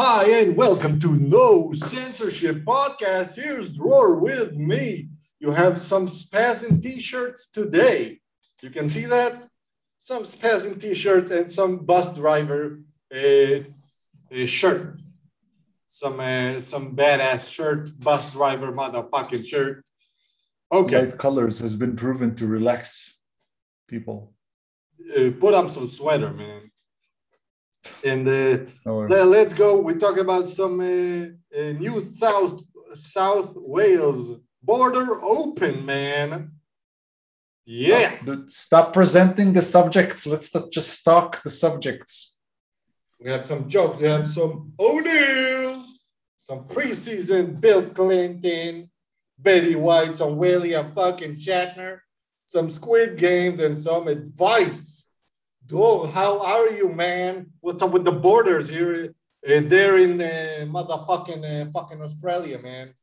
Hi, and welcome to No Censorship Podcast. Here's Dror with me. You have some Spazin t shirts today. You can see that? Some Spazin t shirt and some bus driver uh, uh, shirt. Some, uh, some badass shirt, bus driver motherfucking shirt. Okay. Light colors has been proven to relax people. Uh, put on some sweater, man. And uh, Let's go. We talk about some uh, uh, new South South Wales border open, man. Yeah, The- Stop presenting the subjects. Let's not just talk the subjects. we have some jokes. We have some O'Neal, some preseason Bill Clinton, Betty White, some William fucking Shatner, some Squid Games, and some advice. Dude, how are you, man? What's up with the borders here? Uh, they're in uh, motherfucking uh, fucking Australia, man.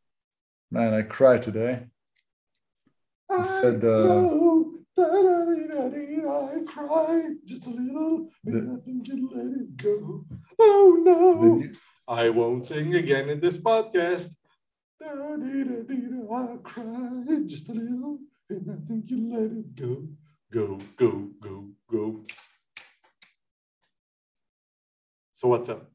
Man, I cried today. I, said, I uh, know, da-da-dee-da-dee, I cry just a little, The- and nothing can let it go. Oh no, new- I won't sing again in this podcast. I cry just a little, and I think you let it go. Go, go, go, go. So what's up?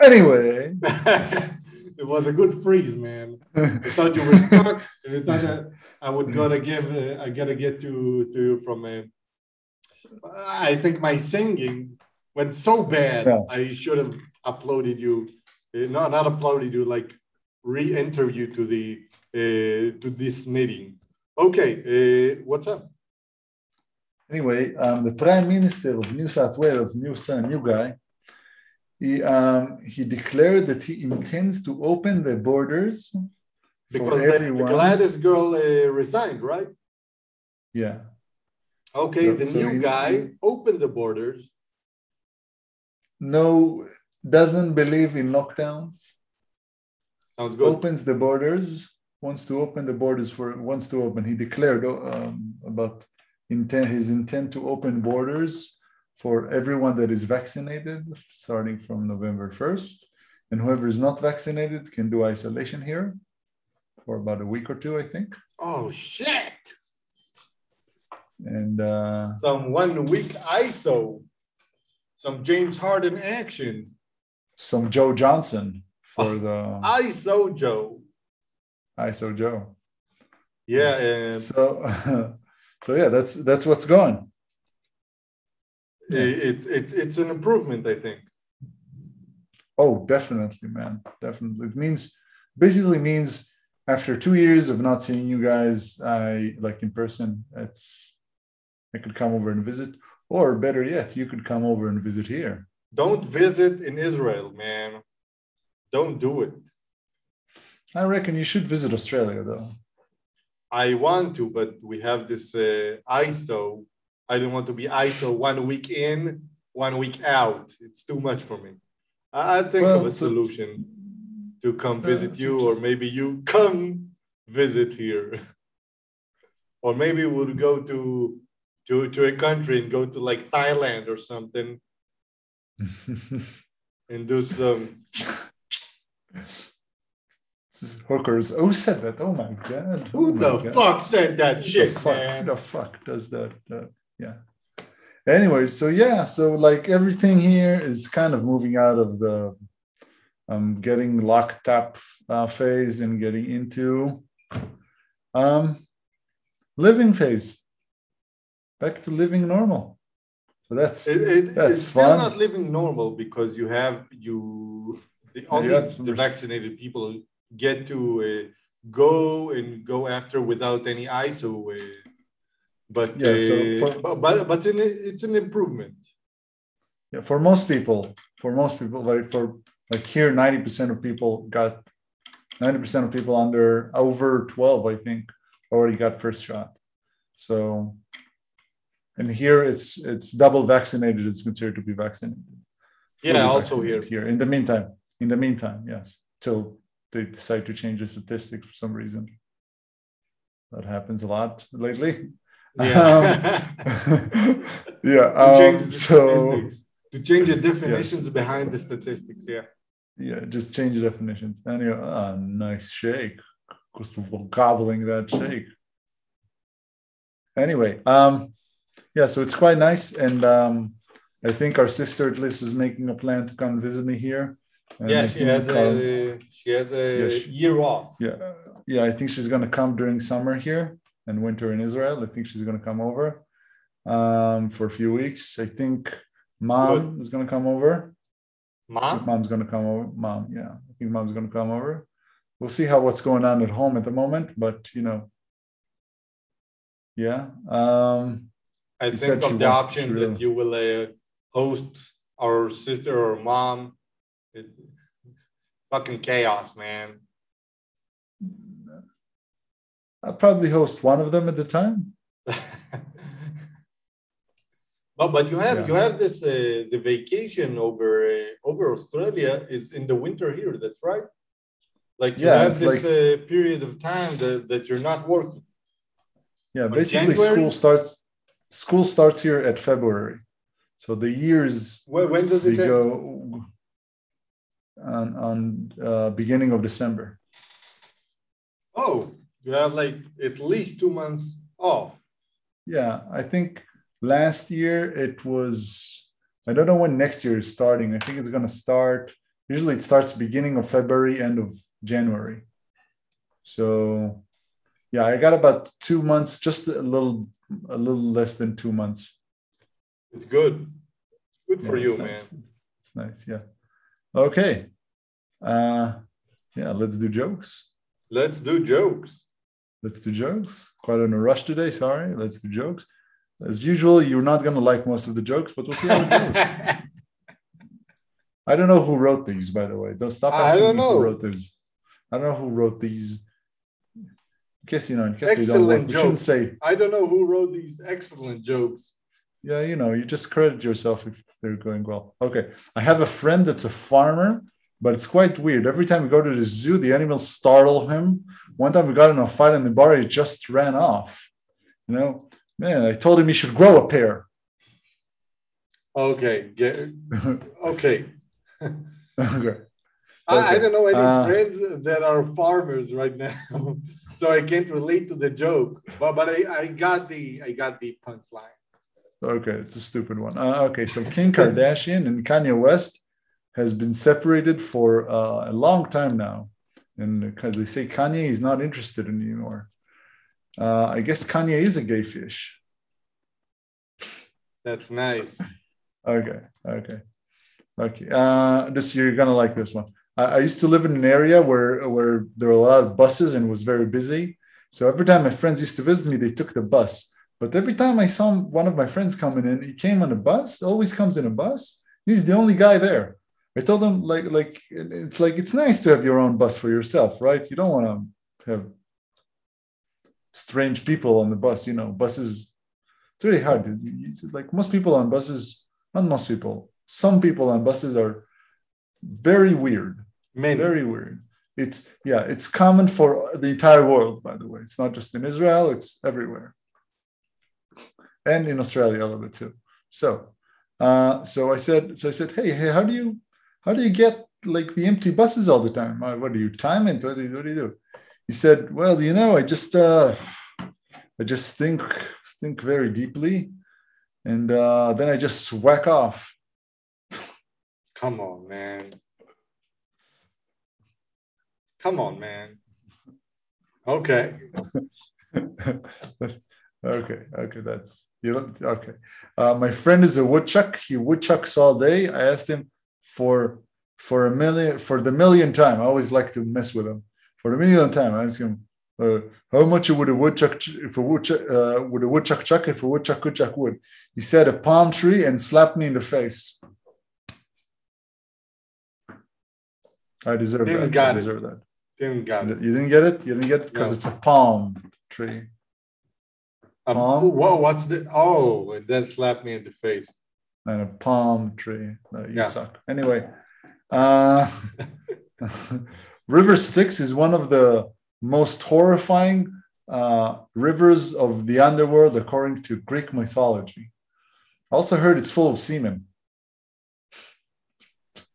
Anyway, it was a good freeze, man. I thought you were stuck, and I thought that I would gotta give. Uh, I gotta get to to you from a. I think my singing went so bad. Yeah. I should have uploaded you. Uh, no, not uploaded you. Like re-enter you to the uh, to this meeting. Okay, uh, what's up? Anyway, um, the Prime Minister of New South Wales, new son, new guy, he um, he declared that he intends to open the borders Because the, the. Gladys girl uh, resigned, right? yeah, Okay, So- the so new he- guy opened the borders. no, doesn't believe in lockdowns. Sounds good. opens the borders wants to open the borders for wants to open he declared um, about intent his intent to open borders for everyone that is vaccinated starting from november 1st and whoever is not vaccinated can do isolation here for about a week or two i think Oh shit! and uh, Some one week ISO, some James Harden action. some joe johnson for Oh. the ISO Joe. iso joe Yeah, and so so yeah that's that's what's going it, it, it it's an improvement, I think. Oh, definitely, man. Definitely. It means basically means after two years of not seeing you guys, I like in person, it's I could come over and visit. Or better yet, you could come over and visit here. Don't visit in Israel, man. Don't do it. I reckon you should visit Australia though. I want to, but we have this uh, ISO. I don't want to be ISO one week in, one week out. It's too much for me. I I think of Well, a so- solution to come visit you, or maybe you come visit here, or maybe we'll go to to to a country and go to like Thailand or something and do some. Hookers. Who said that? Oh my god. Who Oh the God. fuck said that Who the shit, fuck? man? Who the fuck does that? Uh, yeah. Anyway, so yeah, so like everything here is kind of moving out of the um, getting locked up uh, phase and getting into um, living phase. Back to living normal. So that's It, it, That's it's still not living normal because you have you the only the vaccinated people get to uh, go and go after without any ISO. Uh, but Yeah, so uh, for- but but, but it's, an, it's an improvement. yeah, for most people. For most people, like for like here, ninety percent of people got ninety percent of people under over twelve, I think, already got first shot. So, and here it's it's double vaccinated It's considered to be vaccinated. Yeah, also here. Here, in the meantime, in the meantime, yes, till they decide to change the statistics for some reason. That happens a lot lately. Yeah. yeah. Change Um, the so statistics To change the definitions behind the statistics, yeah. Yeah, just change the definitions. Anyway, ah, nice shake. Gustavo gobbling that shake. Anyway, um, yeah, so it's quite nice, and um, I think our sister at least is making a plan to come visit me here. And Yeah, she had a she had a Yeah, she- year off. yeah, yeah, I think she's gonna come during summer here and winter in Israel. I think she's gonna come over um, for a few weeks. I think mom is gonna come over. Mom? mom's gonna come over. Mom, yeah, I think mom's gonna come over. We'll see how what's going on at home at the moment, but you know, yeah. Um, I think of the option to- that you will uh, host our sister or mom. It, fucking chaos, man. I'll probably host one of them at the time. but but you have Yeah. you have this uh, the vacation over uh, over Australia is in the winter here. That's right. Like you Yeah, have this like- uh, period of time that, that you're not working. Yeah, But basically January? school starts school starts here at February. So the years When, when does it? go on on uh, beginning of December. Oh, you have like at least two months off. Yeah, I think last year it was I don't know when next year is starting. I think it's gonna start usually it starts beginning of February, end of January. So yeah, I got about two months, just a little a little less than two months. It's good. Good for Yeah, you, it's man. It's nice, yeah. Okay. Uh yeah, let's do jokes. Let's do jokes. Let's do jokes. Quite in a rush today, sorry. Let's do jokes. As usual, you're not gonna like most of the jokes, but we'll see how it goes. I don't know who wrote these, by the way. Don't stop I don't know. who wrote these. I don't know who wrote these. In case you know, in case don't Excellent we shouldn't jokes. say, I don't know who wrote these excellent jokes. yeah, you know, you just credit yourself if they're going well. Okay. I have a friend that's a farmer, but it's quite weird. Every time we go to the zoo, the animals startle him. One time we got in a fight in the bar, he just ran off. You know, man, I told him he should grow a pair. Okay, get, okay. okay. I, I don't know any Uh, friends that are farmers right now, so I can't relate to the joke. But but I, I got the I got the punchline. Okay, it's a stupid one. Uh, okay, so Kim Kardashian and Kanye West has been separated for uh, a long time now, and because they say Kanye is not interested in anymore. Uh, I guess Kanye is a gay fish. That's nice. Okay, okay, okay. Uh, this you're gonna like this one. I, I used to live in an area where where there were a lot of buses and was very busy. So every time my friends used to visit me, they took the bus. But every time I saw one of my friends coming in, he came on a bus. Always comes in a bus. He's the only guy there. I told them like like it's like it's nice to have your own bus for yourself, right? You don't want to have strange people on the bus. You know, buses. It's really hard. Like most people on buses, not most people. Some people on buses are very weird. Many. Very weird. It's yeah, it's common for the entire world, by the way. It's not just in Israel, it's everywhere. And in Australia a little bit too. So uh so I said so I said, hey, hey, how do you how do you get like the empty buses all the time? Uh, What do you time it? What do you, what do you do? He said, Well, you know, I just uh I just think think very deeply and uh then I just whack off. Come on, man. Come on, man. Okay. okay, okay, that's you okay. Uh, my friend is a woodchuck. He woodchucks all day. I asked him for for a million for the million time. I always like to mess with him. For the million time, I ask him, uh, how much would a woodchuck if a woodchuck uh, would a woodchuck chuck if a woodchuck could chuck wood? He said a palm tree and slapped me in the face. I deserve Didn't that. got I it. deserve that. Didn't got it. You didn't get it? You didn't get it because No. it's a palm tree. Um, Palm? wha- what's the? Oh, and then slap me in the face. And a palm tree. No, you Yeah. suck. Anyway, uh, River Styx is one of the most horrifying uh, rivers of the underworld, according to Greek mythology. I also heard it's full of semen.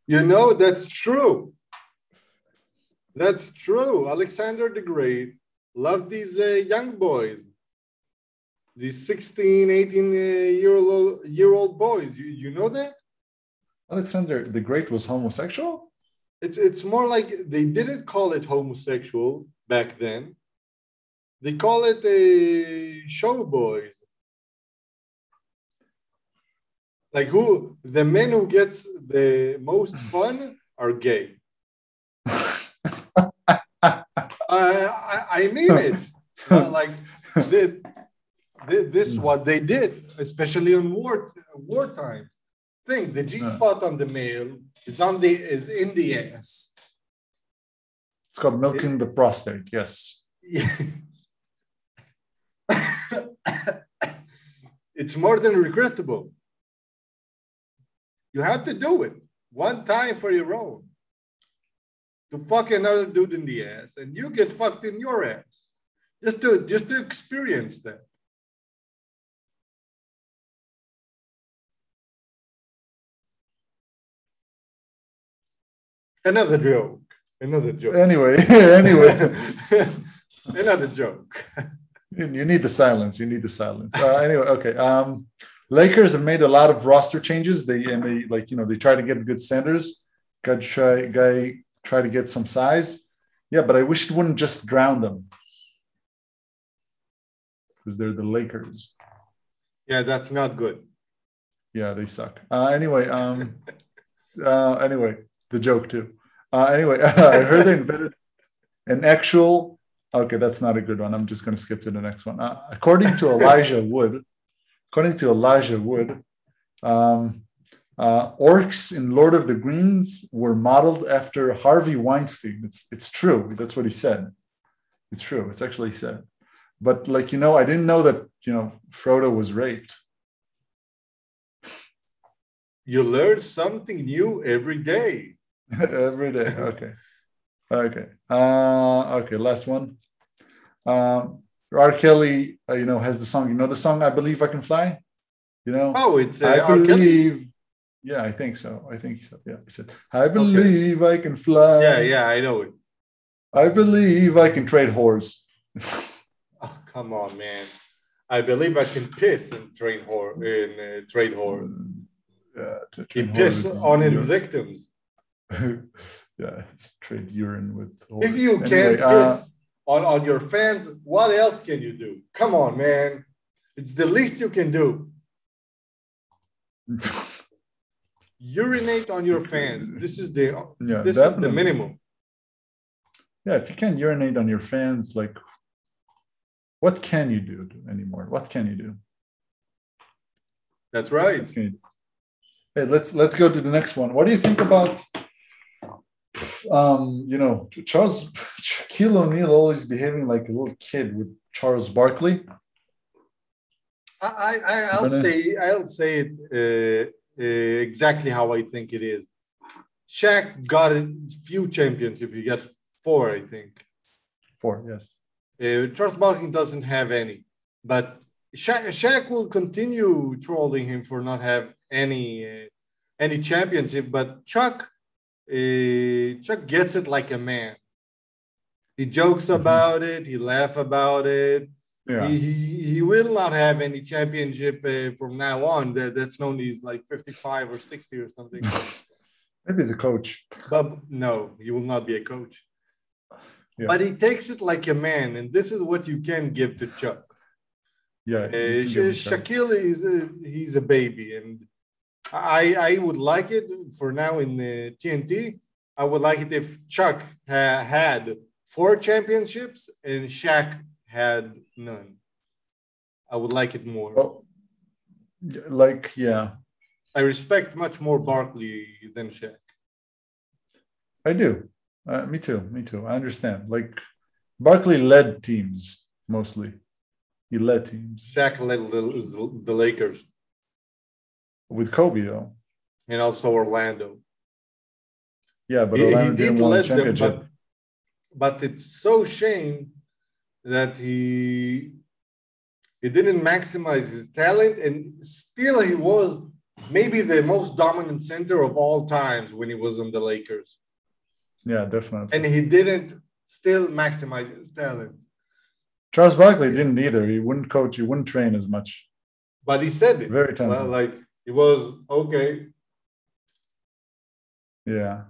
You know, that's true. That's true. Alexander the Great loved these uh, young boys, these 16, 18 uh, year old, year old boys. You, you know that? Alexander the Great was homosexual? It's, it's more like they didn't call it homosexual back then. They call it a show boys. Like who the men who gets the most fun are gay. I, I, I mean it. Uh, like the, this is what they did, especially in war war times. Think the G spot on the male is on the is in the ass. It's called milking the prostate. Yes. it's more than requestable. You have to do it one time for your own. To fuck another dude in the ass, and you get fucked in your ass. Just to just to experience that. Another joke. Another joke. Anyway, anyway, Another joke. you you need the silence. You need the silence. Uh, anyway, okay. Um, Lakers have made a lot of roster changes. They and they like you know they try to get good centers. Got try guy try to get some size. Yeah, but I wish it wouldn't just drown them because they're the Lakers. Yeah, that's not good. Yeah, they suck. Uh, anyway, um, uh, anyway, the joke too. Uh, anyway, I heard they invented an actual. Okay, that's not a good one. I'm just going to skip to the next one. Uh, according to Elijah Wood, according to Elijah Wood, um, uh, orcs in Lord of the Rings were modeled after Harvey Weinstein. It's it's true. That's what he said. It's true. It's actually said. But like you know, I didn't know that you know Frodo was raped. You learn something new every day. Every day. Okay. Okay. Uh, okay. Last one. Um, R. Kelly, uh, you know, has the song. You know the song "I Believe I Can Fly." You know. Oh, it's uh, I R. Kelly. believe. Yeah, I think so. I think so. Yeah, he said, "I believe I can fly." Yeah, yeah, I know it. I believe I can trade whores. Oh, come on, man. I believe I can piss and train whore in uh, trade whore. yeah, to He piss on his victims. yeah, trade urine with. If you Anyway, can't uh, piss on, on your fans, what else can you do? Come on, man. It's the least you can do. Urinate on your fans. This is the yeah, this is the minimum. Yeah, if you can't urinate on your fans, like, what can you do anymore? What can you do? That's right. What can you do? Hey, let's let's go to the next one. What do you think about, um, you know, Charles Shaquille O'Neal always behaving like a little kid with Charles Barkley? I, I I- I'll But, uh, say I'll say it uh, uh, exactly how I think it is. Shaq got a few championships. He got four, I think. Four, yes. Uh, Charles Barkley doesn't have any, but Shaq, Shaq will continue trolling him for not have any uh, any championship. But Chuck uh, Chuck gets it like a man. He jokes about it. He laugh about it. Yeah. He, he, he will not have any championship uh, from now on. That, that's known he's like 55 or 60 or something. Maybe he's a coach. but no, he will not be a coach. Yeah. But he takes it like a man, and this is what you can give to Chuck. Yeah. Uh, Sha- give him credit. Shaquille is a, he's a baby, and I I would like it for now in the TNT. I would like it if Chuck ha- had four championships and Shaq had none. I would like it more. Well, like, yeah, I respect much more Barkley than Shaq. I do. Uh, me too. Me too. I understand. Like, Barkley led teams mostly. He led teams Shaq led the, the Lakers with Kobe, though. and also Orlando. Yeah, but he, he Orlando did didn't win a let them, but, but it's so shame that he he didn't maximize his talent, and still he was maybe the most dominant center of all times when he was on the Lakers. Yeah, definitely. And he didn't still maximize his talent. Charles Barkley didn't either. He wouldn't coach. He wouldn't train as much. But he said it. Very talented. Well, like he was okay. Yeah.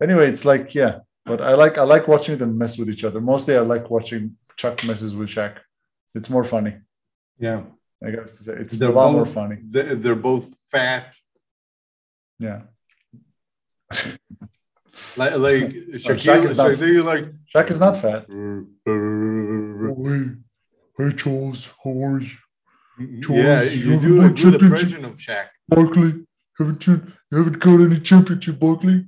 Anyway, it's like yeah, but I like I like watching them mess with each other. Mostly, I like watching Chuck messes with Shaq. It's more funny. Yeah. I got to say, it's They're a lot both- more funny. They're, they're both fat. Yeah. Like like oh, Shaq Shaquille, is not- Shaquille like Shaq is not fat. hey Charles, how are you? Yeah, Charles, you you do a good impression of Shaq. Barkley, haven't you, you haven't got any championship, Barkley?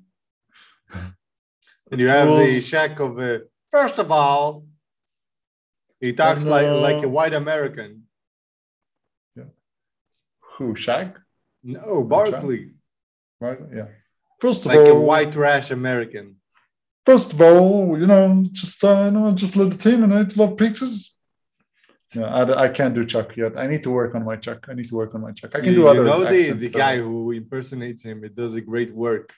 And you have the Well- Shaq of uh, first of all, he talks And, like uh, like a white American. Yeah. Who, Shaq? No, Barkley, Right? Yeah. First of all. like a white trash American. first of all, you know, just uh, you know, just let the team and I love pizzas. Yeah, I, I can't do Chuck yet. I need to work on my Chuck. I need to work on my Chuck. I can you, do other. you know the, the guy who impersonates him. It does a great work.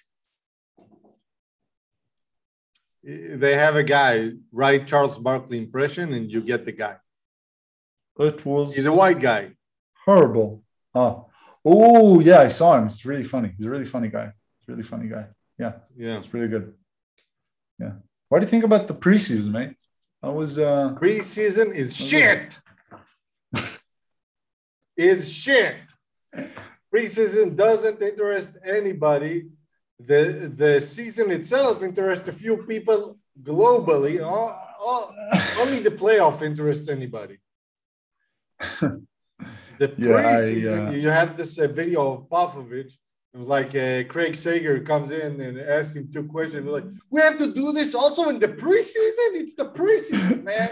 They have a guy write Charles Barkley impression, and you get the guy. It was He's a white guy. horrible. Oh, oh yeah, I saw him. It's really funny. He's a really funny guy. He's a really funny guy. Yeah, Yeah. it's really good. Yeah. What do you think about the preseason, mate? I was uh Preseason is shit. is shit. Preseason doesn't interest anybody. The the season itself interests a few people globally. All, all, only the playoff interests anybody. The Yeah, I, preseason, uh, you have this uh, video of Popovich. It was like uh, Craig Sager comes in and asks him two questions. We're like, we have to do this also in the preseason. It's the preseason, man.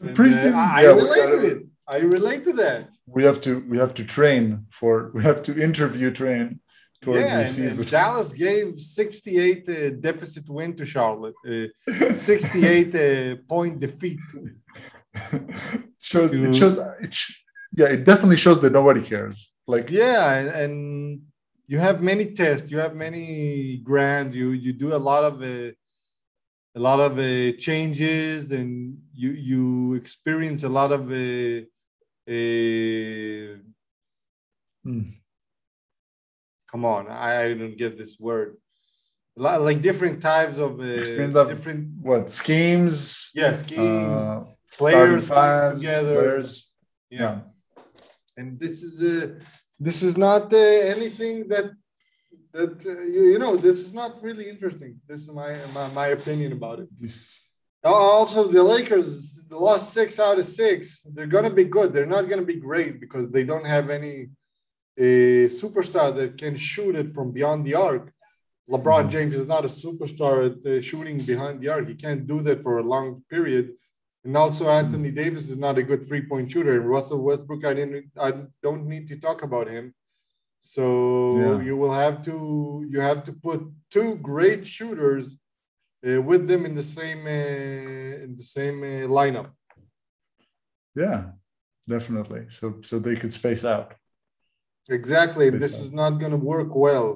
And, uh, Preseason, I, I yeah, relate to it. I relate to that. we have to we have to train for we have to interview train towards yeah, the season. and Dallas gave 68 uh, deficit win to Charlotte, uh, 68 uh, point defeat. shows it shows it sh- yeah it definitely shows that nobody cares like Yeah, and, and you have many tests, you have many grants, you you do a lot of uh, a lot of uh, changes, and you you experience a lot of uh, uh, Hmm. come on, I, I don't get this word. Lot- Like different types of uh, different what schemes yeah schemes, players fives, together. players, yeah. And this is uh, this is not uh, anything that that uh, you, you know this is not really interesting. This is my my, my opinion about it. Al- also the lakers the lost six out of six they're going to be good. They're not going to be great because they don't have any a superstar that can shoot it from beyond the arc. Lebron Mhm. james is not a superstar at uh, shooting behind the arc. He can't do that for a long period and also, Anthony Davis is not a good three-point shooter. And Russell Westbrook, I didn't, I don't need to talk about him. So Yeah. you will have to, you have to put two great shooters uh, with them in the same, uh, in the same uh, lineup. yeah definitely so so they could space out Exactly, and this Space is not going to work well.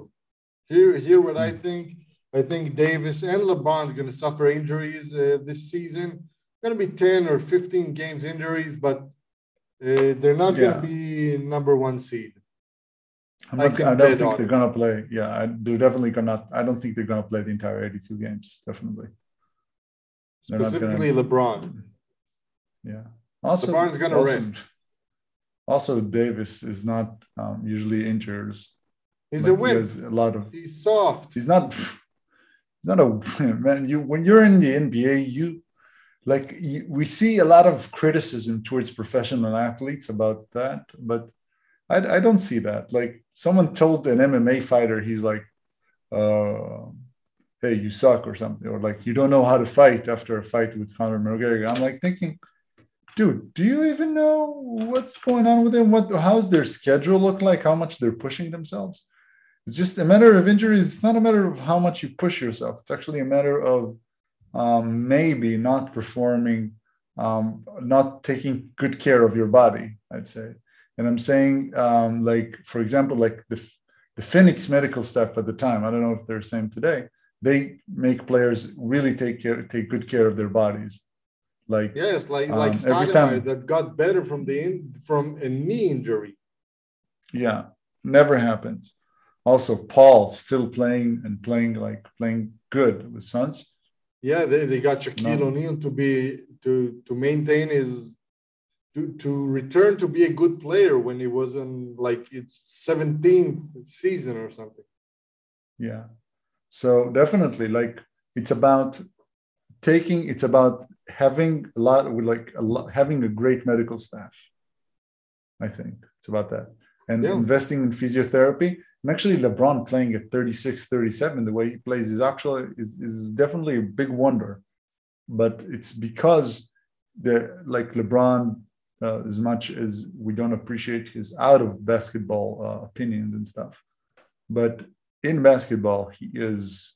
Here, here, what I Mm. think, I think Davis and LeBron is going to suffer injuries uh, this season. Going to be ten or fifteen games injuries, but uh, they're not going to be number one seed. I'm not, can I, don't think on they're gonna play yeah I, they're definitely gonna I don't think they're gonna play the entire 82 games definitely They're not gonna- Specifically, LeBron. yeah also LeBron's gonna rest. also Davis is not um, usually injured He's Like, a he win. has a lot of He's soft. He's not. He's not a man. You when you're in the NBA, you like we see a lot of criticism towards professional athletes about that, but I, I don't see that. Like someone told an MMA fighter, he's like, uh, "Hey, you suck" or something, or like you don't know how to fight after a fight with Conor McGregor. I'm like thinking. Dude, do you even know what's going on with them? What how's their schedule look like? How much they're pushing themselves? It's just a matter of injuries. It's not a matter of how much you push yourself. It's actually a matter of um, maybe not performing, um, not taking good care of your body. I'd say And I'm saying, um, like, for example, like the, the Phoenix medical staff at the time, I don't know if they're the same today, they make players really take care, take good care of their bodies. Like, Yes, like Um, like Stoudemire time- that got better from the in, from a knee injury. yeah, never happens. Also, Paul still playing and playing like playing good with Suns. Yeah, they, they got Shaquille No. O'Neal to be to to maintain his to to return to be a good player when he was in like its 17th season or something. Yeah. So definitely, like it's about taking. It's about having a lot with like a lot having a great medical staff. I think it's about that and Yeah. investing in physiotherapy. And actually, LeBron playing at 36, 37, the way he plays is actually is, is definitely a big wonder. But it's because the like LeBron, uh, as much as we don't appreciate his out of basketball uh, opinions and stuff, but in basketball, he is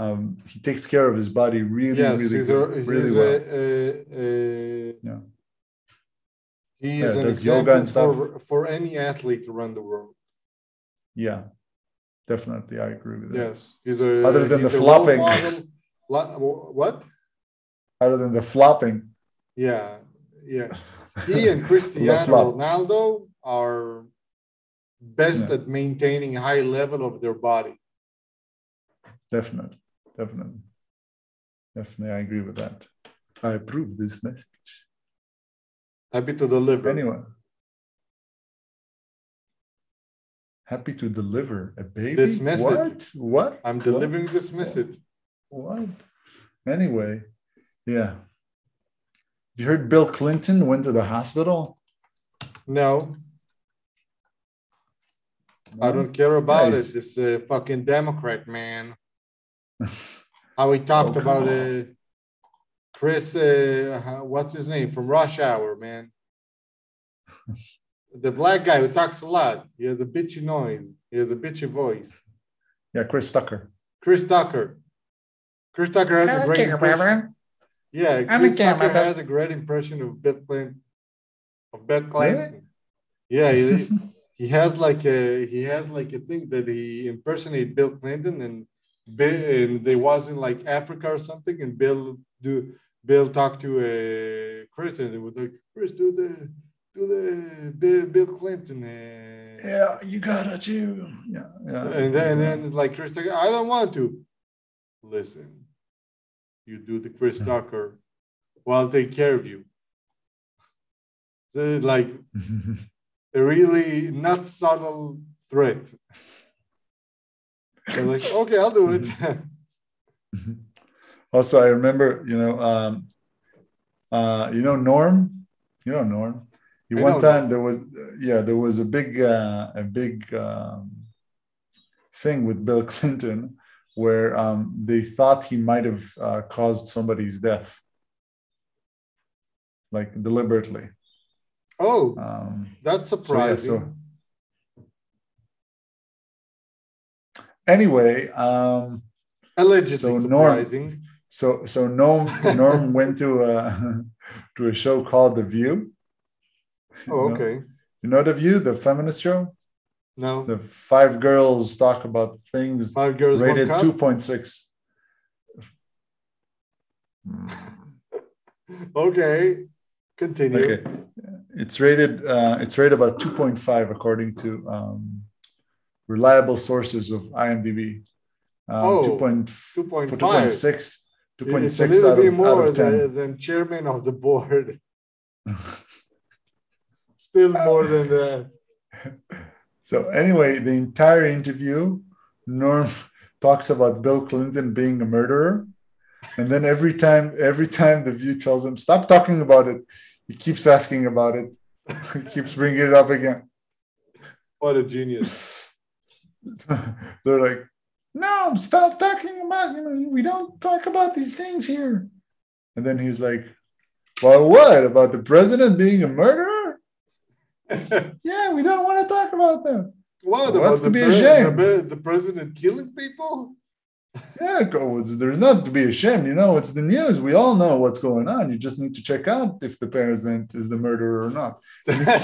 um, he takes care of his body really, yes, really, he's, a, he's really well. a, a, Yeah. he Yeah, is an example for, for any athlete around the world. Yeah, definitely, I agree with that. Yes, he's a Other than he's the a flopping. model. What? Other than the flopping, Yeah, yeah. He and Cristiano. Ronaldo are best Yeah. at maintaining high level of their body. definitely, definitely, definitely, I agree with that. I approve this message. Happy to deliver. Anyway, happy to deliver a baby. This message. What? What? I'm What? delivering this message. What? Anyway, yeah. You heard Bill Clinton went to the hospital? No, I don't care about Nice. it. This uh, fucking Democrat man. How he talked Oh, about uh, Chris, uh, what's his name from Rush Hour, man. the black guy who talks a lot. He has a bitchy noise. He has a bitchy voice. Yeah, Chris Tucker. Chris Tucker. Chris Tucker has a great impression. Yeah, don't Chris care Tucker about has a great impression of Bill Clinton. Of Bill Clinton. Yeah, he, he has like a he has like a thing that he impersonate Bill Clinton and Bill, and they was in like Africa or something, and Bill do Bill talked to uh, Chris and they would like Chris do the do the Bill, Bill Clinton. Uh, Yeah, you gotta do. Yeah, yeah. and then and then like Chris Tucker, I don't want to. Listen, you do the Chris Tucker, well, I'll take care of you. The, like a really not subtle threat. They're like, okay, I'll do it. also, I remember, you know, um, uh, you know Norm. You know Norm. I one time there was, yeah, there was a big, uh, a big um, thing with Bill Clinton where um, they thought he might have uh, caused somebody's death, like deliberately. oh, Um, that's so, yeah, surprising. so anyway, um, Allegedly so Norm- So so Norm Norm went to a to a show called The View. Oh, You know- okay. You know The View, the feminist show? No, The five girls talk about things five girls, rated two point six. Okay, continue. Okay. It's rated uh, it's rated about 2.5 according to um, reliable sources of IMDb. Um, Oh, 2. point- 2.5. 2.6 2.6 It's a little out bit more out of 10. than, than chairman of the board. Still more than that. So anyway, the entire interview, Norm talks about Bill Clinton being a murderer, and then every time, every time the View tells him stop talking about it, he keeps asking about it. he keeps bringing it up again. What a genius. They're like, "No, stop talking about. You know, we don't talk about these things here." And then he's like, "Well, what about the president being a murderer? Yeah, we don't want to talk about that." what What's about to the, be pre- ashamed? the, the president killing people? Yeah, there's not to be ashamed. You know, it's the news. We all know what's going on. You just need to check out if the president is the murderer or not.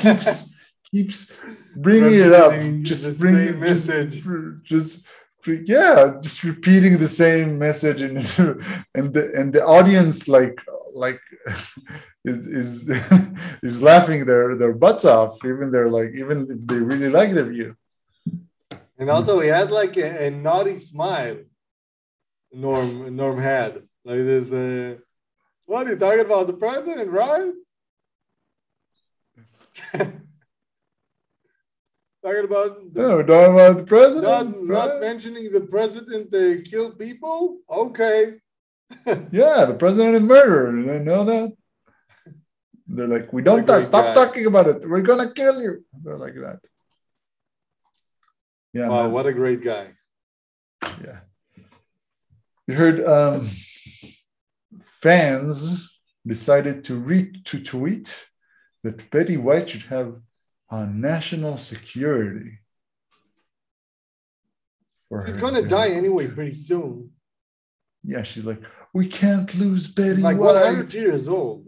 Keeps keeps bringing it up. Just the bring same just, message. just yeah, just repeating the same message and and the and the audience like like is is is laughing their their butts off. Even they're like even if they really like the view. And also, he had like a, a naughty smile. Norm Norm had like this. Uh, what are you talking about? The president, right? talking about the, No, talking about the president. not right? not mentioning the president they kill people. Okay. Yeah, the president is murderer. They know that. They're like, we don't a talk, stop guy. talking about it. We're gonna kill you. They're like that. Yeah, Wow, man. what a great guy. yeah. You heard um, fans decided to read to tweet that Betty White should have uh, national security. For gonna die anyway pretty soon. Yeah, she's like, we can't lose Betty like White. 100 years old.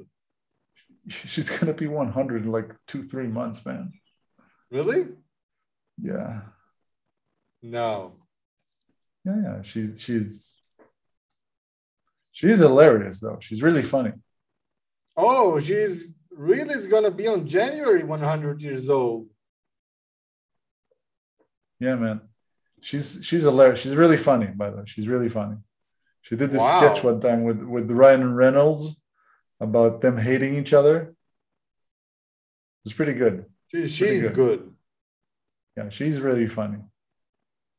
She's gonna be 100 in like two, three months, man. Really? Yeah, No. yeah, yeah. She's she's she's hilarious though. She's really funny. Oh, she's really is gonna be on January 100 years old. Yeah, man. She's she's hilarious. She's really funny, by the way. She's really funny. She did this Wow. sketch one time with with Ryan Reynolds about them hating each other. It was pretty good. She, Pretty she's good. good. Yeah, she's really funny.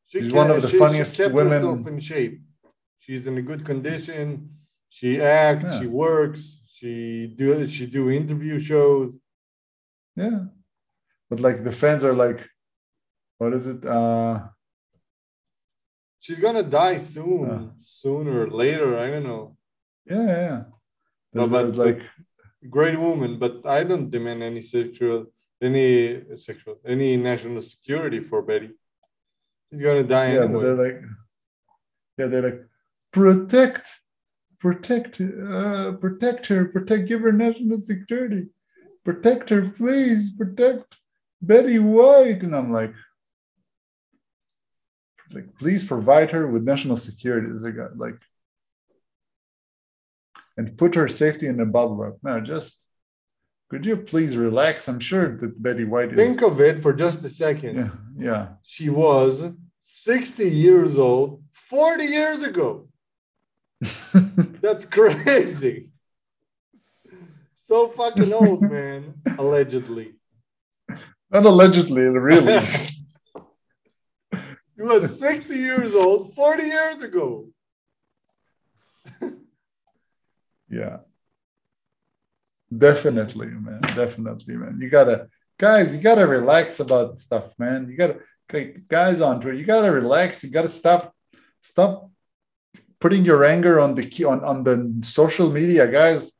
She She's ke- one of the she- funniest she kept women- herself in shape. She's in a good condition. She acts. Yeah. She works. She do she do interview shows. Yeah. But like the fans are like, what is it? Uh She's gonna die soon, sooner or later. I don't know. yeah, yeah. No, but- like Great woman, but I don't demand any sexual, any sexual, any national security for Betty. She's gonna die yeah, anyway. they're like, yeah, they're like, protect, protect, uh, protect her, protect, give her national security, protect her, please, protect Betty White. And I'm like, like, please provide her with national security. Like, like, and put her safety in a bubble. No, just could you please relax? I'm sure that Betty White is. Think of it for just a second. yeah, yeah. She was 60 years old 40 years ago. That's crazy. So fucking old, man. Allegedly. Not allegedly, really. He was 60 years old 40 years ago. yeah. Definitely, man. Definitely, man. You gotta, guys, you gotta relax about stuff, man. You gotta, guys on Twitter, you gotta relax. You gotta stop, stop putting your anger on the key on, on the social media, guys.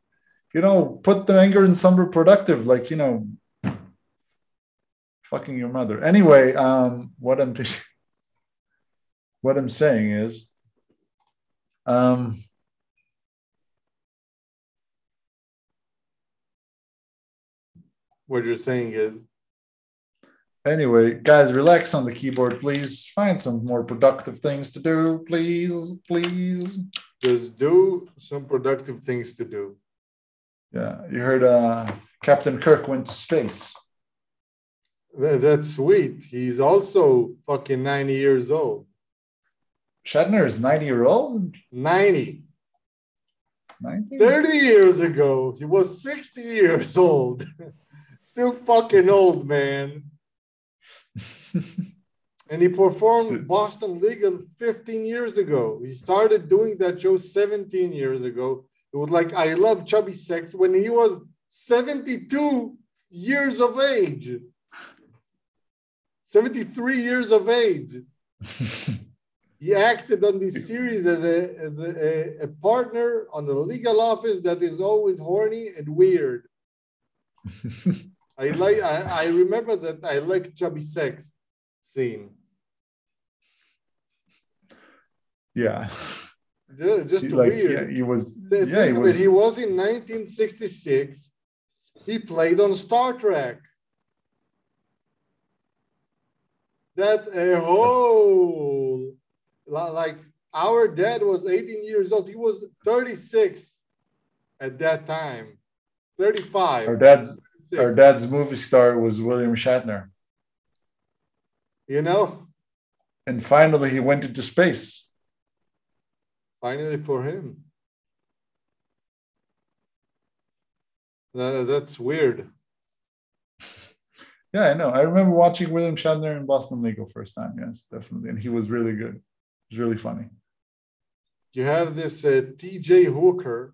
You know, put the anger in somewhere productive, like you know, fucking your mother. Anyway, um, what I'm what I'm saying is, um, What you're saying is, Anyway, guys, relax on the keyboard, please. Find some more productive things to do, please, please. just do some productive things to do. Yeah, you heard uh, Captain Kirk went to space. That's sweet. He's also fucking 90 years old. Shatner is 90 year old. 90. 90? 30 years ago, he was 60 years old. Still fucking old, man. And he performed Boston Legal 15 years ago. He started doing that show 17 years ago. It was like I Love Chubby Sex when he was 72 years of age. 73 years of age. He acted on this series as a as a, a, partner on the legal office that is always horny and weird. I like I, I remember that I like chubby sex scene. yeah. Ju- Just He, like, weird. yeah, he was. Th- Yeah, he was. he was in 1966. He played on Star Trek. Eh, That's a whole like our dad was 18 years old. He was 36 at that time. 35. Our dad's our dad's movie star was William Shatner. You know? And finally he went into space. Finally for him. that's weird. Yeah, I know. I remember watching William Shatner in Boston Legal first time. Yes, definitely. And he was really good. It was really funny. You have this uh, T.J. Hooker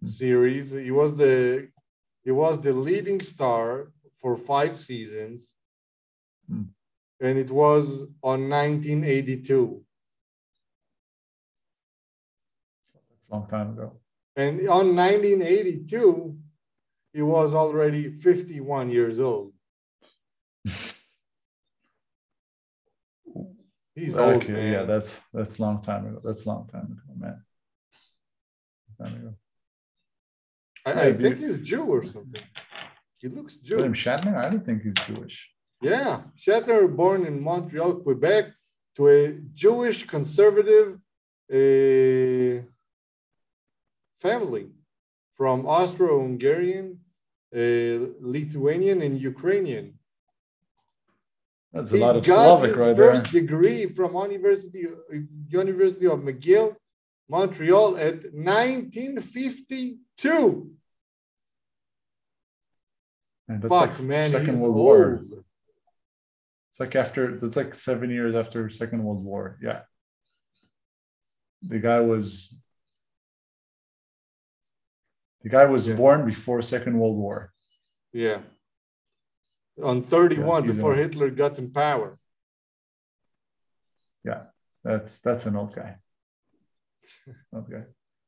hmm. series. He was the he was the leading star for five seasons, hmm. and it was on 1982. Long time ago. And on 1982, he was already 51 years old. He's okay, old, man. Yeah, that's that's long time ago. That's a long time ago, man. Time ago. I, I think he's Jew or something. He looks Jewish. William Shatner? I don't think he's Jewish. Yeah, Shatner, born in Montreal, Quebec, to a Jewish conservative uh, family from Austro-Hungarian uh, Lithuanian and Ukrainian. That's a he lot of Slavic right there. first degree from University University of McGill, Montreal at 1952. Man, Fuck, like man, Second World old. War. It's like after it's like seven years after Second World War. Yeah, the guy was the guy was yeah. born before Second World War. Yeah. On 31 yeah, before Hitler got in power. Yeah, that's that's an old guy. okay.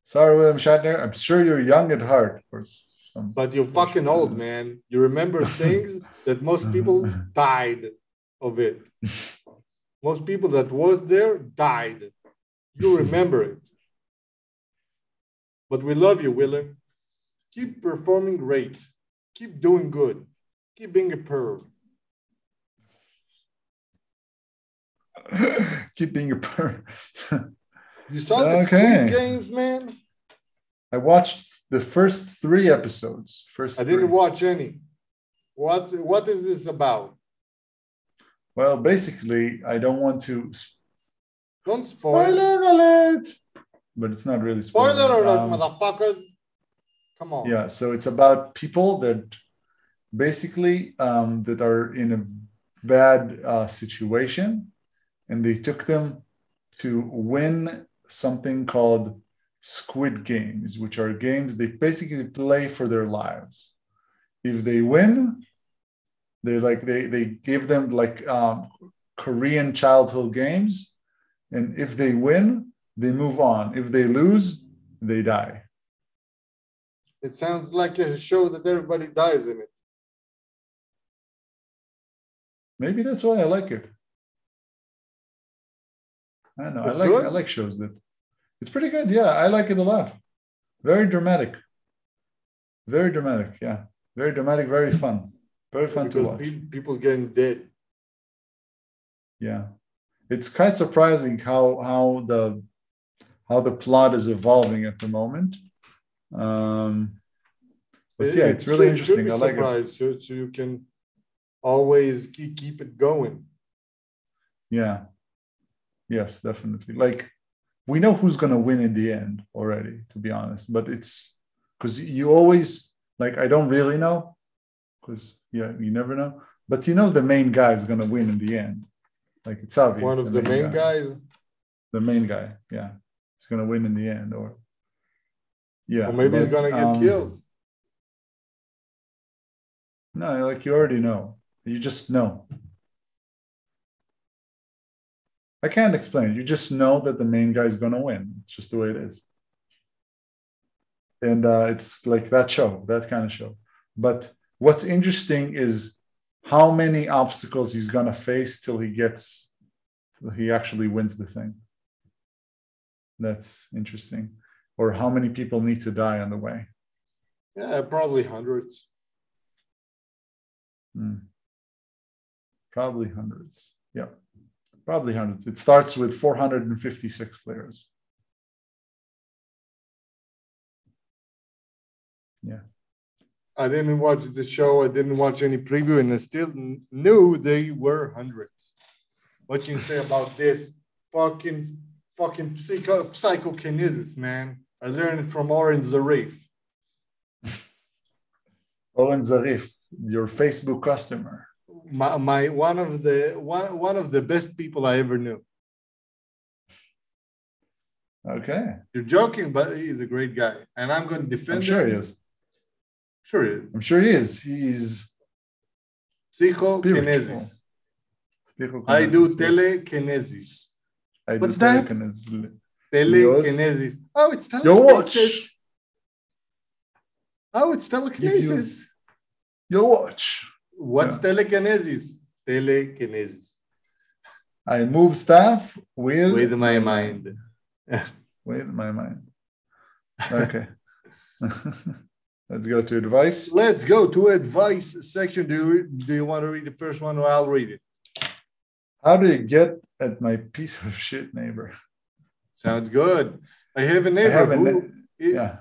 Sorry, William Shatner. I'm sure you're young at heart. Some but you're fucking old, man. You remember things that most people died of it. Most people that was there died. You remember it. But we love you, William. Keep performing great. Keep doing good. Keep being a perv. Keep being a perv. you saw the okay. Squid Games, man? I watched the first three episodes. First, I didn't watch any. What What is this about? Well, basically, I don't want to. Don't spoil. Spoiler alert! But it's not really spoiler, spoiler alert, um, motherfuckers. Come on. Yeah, so it's about people that basically um, that are in a bad uh, situation, and they took them to win something called Squid Games, which are games they basically play for their lives. If they win, they're like they they give them like um, Korean childhood games, and if they win, they move on. If they lose, they die. It sounds like a show that everybody dies in it. Maybe that's why I like it. I don't know. It's I like good? I like shows that it's pretty good. Yeah, I like it a lot. Very dramatic. Very dramatic. Yeah, very dramatic. Very fun. Very fun because to watch. People getting dead. Yeah, it's quite surprising how how the how the plot is evolving at the moment. Um, but yeah, it's really interesting. I like it. So, so you can always keep keep it going. Yeah. Yes, definitely. Like we know who's gonna win in the end already, to be honest. But it's because you always like I don't really know, because yeah, you never know. But you know the main guy is gonna win in the end. Like it's obvious. One of the, main, main guy. guys. The main guy, yeah, he's gonna win in the end, or yeah. Or maybe but, he's gonna get um, killed. No, like you already know. You just know. I can't explain. You just know that the main guy is gonna win. It's just the way it is. And uh, it's like that show, that kind of show. But what's interesting is how many obstacles he's gonna face till he gets, till he actually wins the thing. That's interesting or how many people need to die on the way? Yeah, probably hundreds. Hmm. Probably hundreds. Yeah, probably hundreds. It starts with 456 players. Yeah. I didn't watch the show. I didn't watch any preview, and I still knew they were hundreds. What can you say about this? Fucking, fucking psycho, psychokinesis, man. I learned it from Oren Zarif. Oren Zarif, your Facebook customer. My, my one of the one one of the best people I ever knew. Okay. You're joking, but he's a great guy, and I'm going to defend. I'm sure him. he is. Sure he is. I'm sure he is. He's Psychokinesis. I do telekinesis. I do What's that? telekinesis. Telekinesis. Oh, it's Your watch. Oh, it's telekinesis. Your watch. What's Yeah. telekinesis? Telekinesis. I move stuff with With my mind. with my mind. Okay. Let's go to advice. Let's go to advice section. Do you, do you want to read the first one or I'll read it? How do you get at my piece of shit neighbor? Sounds good. I have a I neighbor have a who yeah.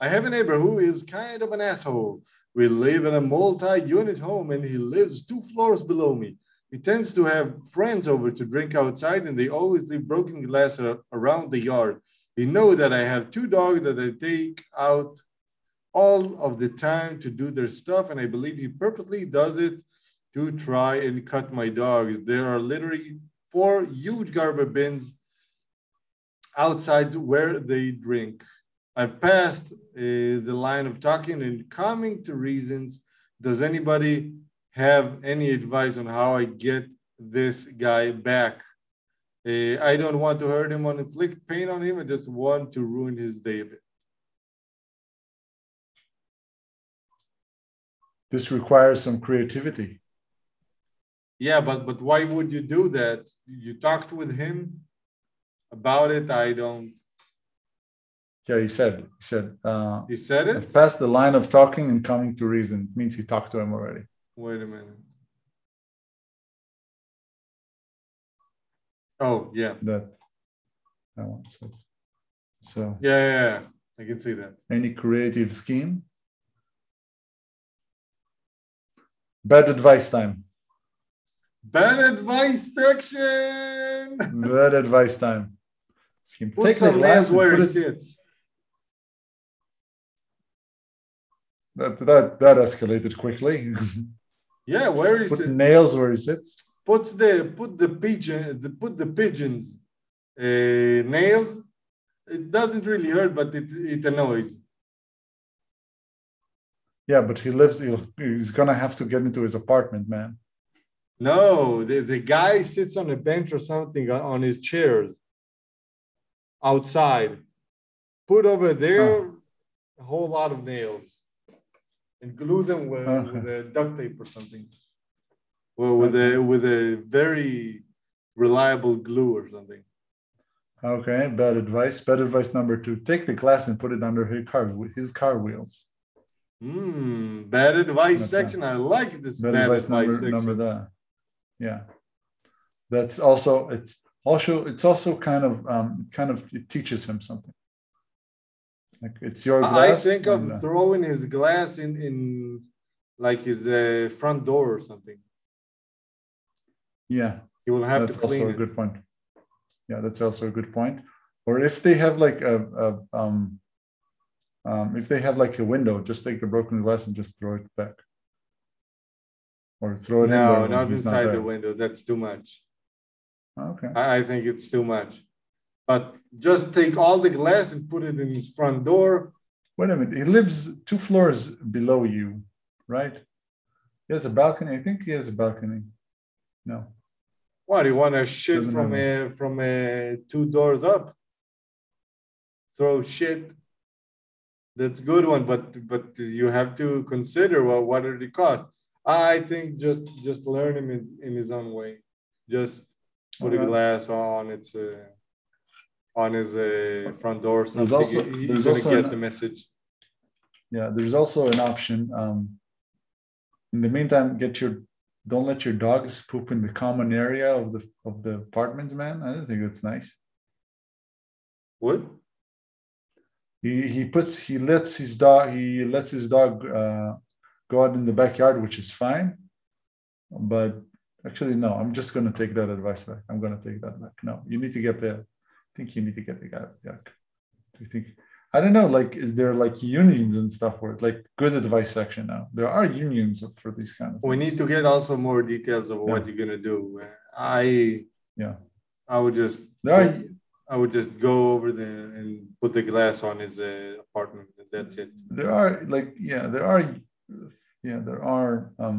I have a neighbor who is kind of an asshole. We live in a multi-unit home and he lives two floors below me. He tends to have friends over to drink outside and they always leave broken glass around the yard. They know that I have two dogs that I take out all of the time to do their stuff and I believe he purposely does it to try and cut my dogs. There are literally four huge garbage bins outside where they drink. I've passed uh, the line of talking and coming to reasons. Does anybody have any advice on how I get this guy back? Uh, I don't want to hurt him or inflict pain on him. I just want to ruin his day a bit. This requires some creativity. Yeah, but but why would you do that? You talked with him about it. I don't. Yeah, he said, he said, uh, He said I've it. passed the line of talking and coming to reason. It means he talked to him already. Wait a minute. Oh yeah, That, that one. So, so yeah, yeah, yeah. I can see that. any creative scheme? Bad advice time. Bad advice section. Bad advice time. Put some nails where he it- sits. That, that, that escalated quickly. Yeah, where is put sits. nails where he sits. Puts the put the pigeon the put the pigeons uh, nails. It doesn't really hurt, but it it annoys. Yeah, but he lives, he's going to have to get into his apartment, man. No, the, the guy sits on a bench or something on on his chairs outside. Put over there a whole lot of nails and glue them with, Okay. with a duct tape or something. Well, with a with a very reliable glue or something. Okay, bad advice. Bad advice number two: take the glass and put it under his car, his car wheels. Hmm, bad advice That's section. I like this Bad, bad, advice, advice, number section. number that. Yeah, that's also it's also it's also kind of um kind of it teaches him something. Like it's your I I think of uh, throwing his glass in in like his uh, front door or something. yeah, He will have that's to clean also a good point. Yeah, that's also a good point. Or if they have like a, a um, um, if they have like a window, just take the broken glass and just throw it back. Or throw it in No, when not inside there. the window. That's too much. Okay. I, I think it's too much. But just take all the glass and put it in his front door. Wait a minute. He lives two floors below you, right? He has a balcony. I think he has a balcony. No. What you want to shit Doesn't from a from a two doors up? Throw shit. That's good one, but but you have to consider well, what are the costs. I think just just learn him in, in his own way. Just put a glass on its uh, on his uh, front door. or Something. also- He- there's He's gonna also get an- the message. Yeah. There's also an option. Um, in the meantime, get your don't let your dogs poop in the common area of the of the apartment, man. I don't think that's nice. What? He he puts he lets his dog he lets his dog uh, go out in the backyard, which is fine. But actually, no, I'm just gonna take that advice back. I'm gonna take that back. No, you need to get the think you need to get the guy. Yuck. Do you think I don't know, like, is there like unions and stuff where it's like good advice section now? There are unions for these kind of We need to get also more details of what you're gonna do. I Yeah. I would just There are, I would just go over there and put the glass on his uh, apartment. and That's it. there are like, yeah, there are, yeah, there are, um,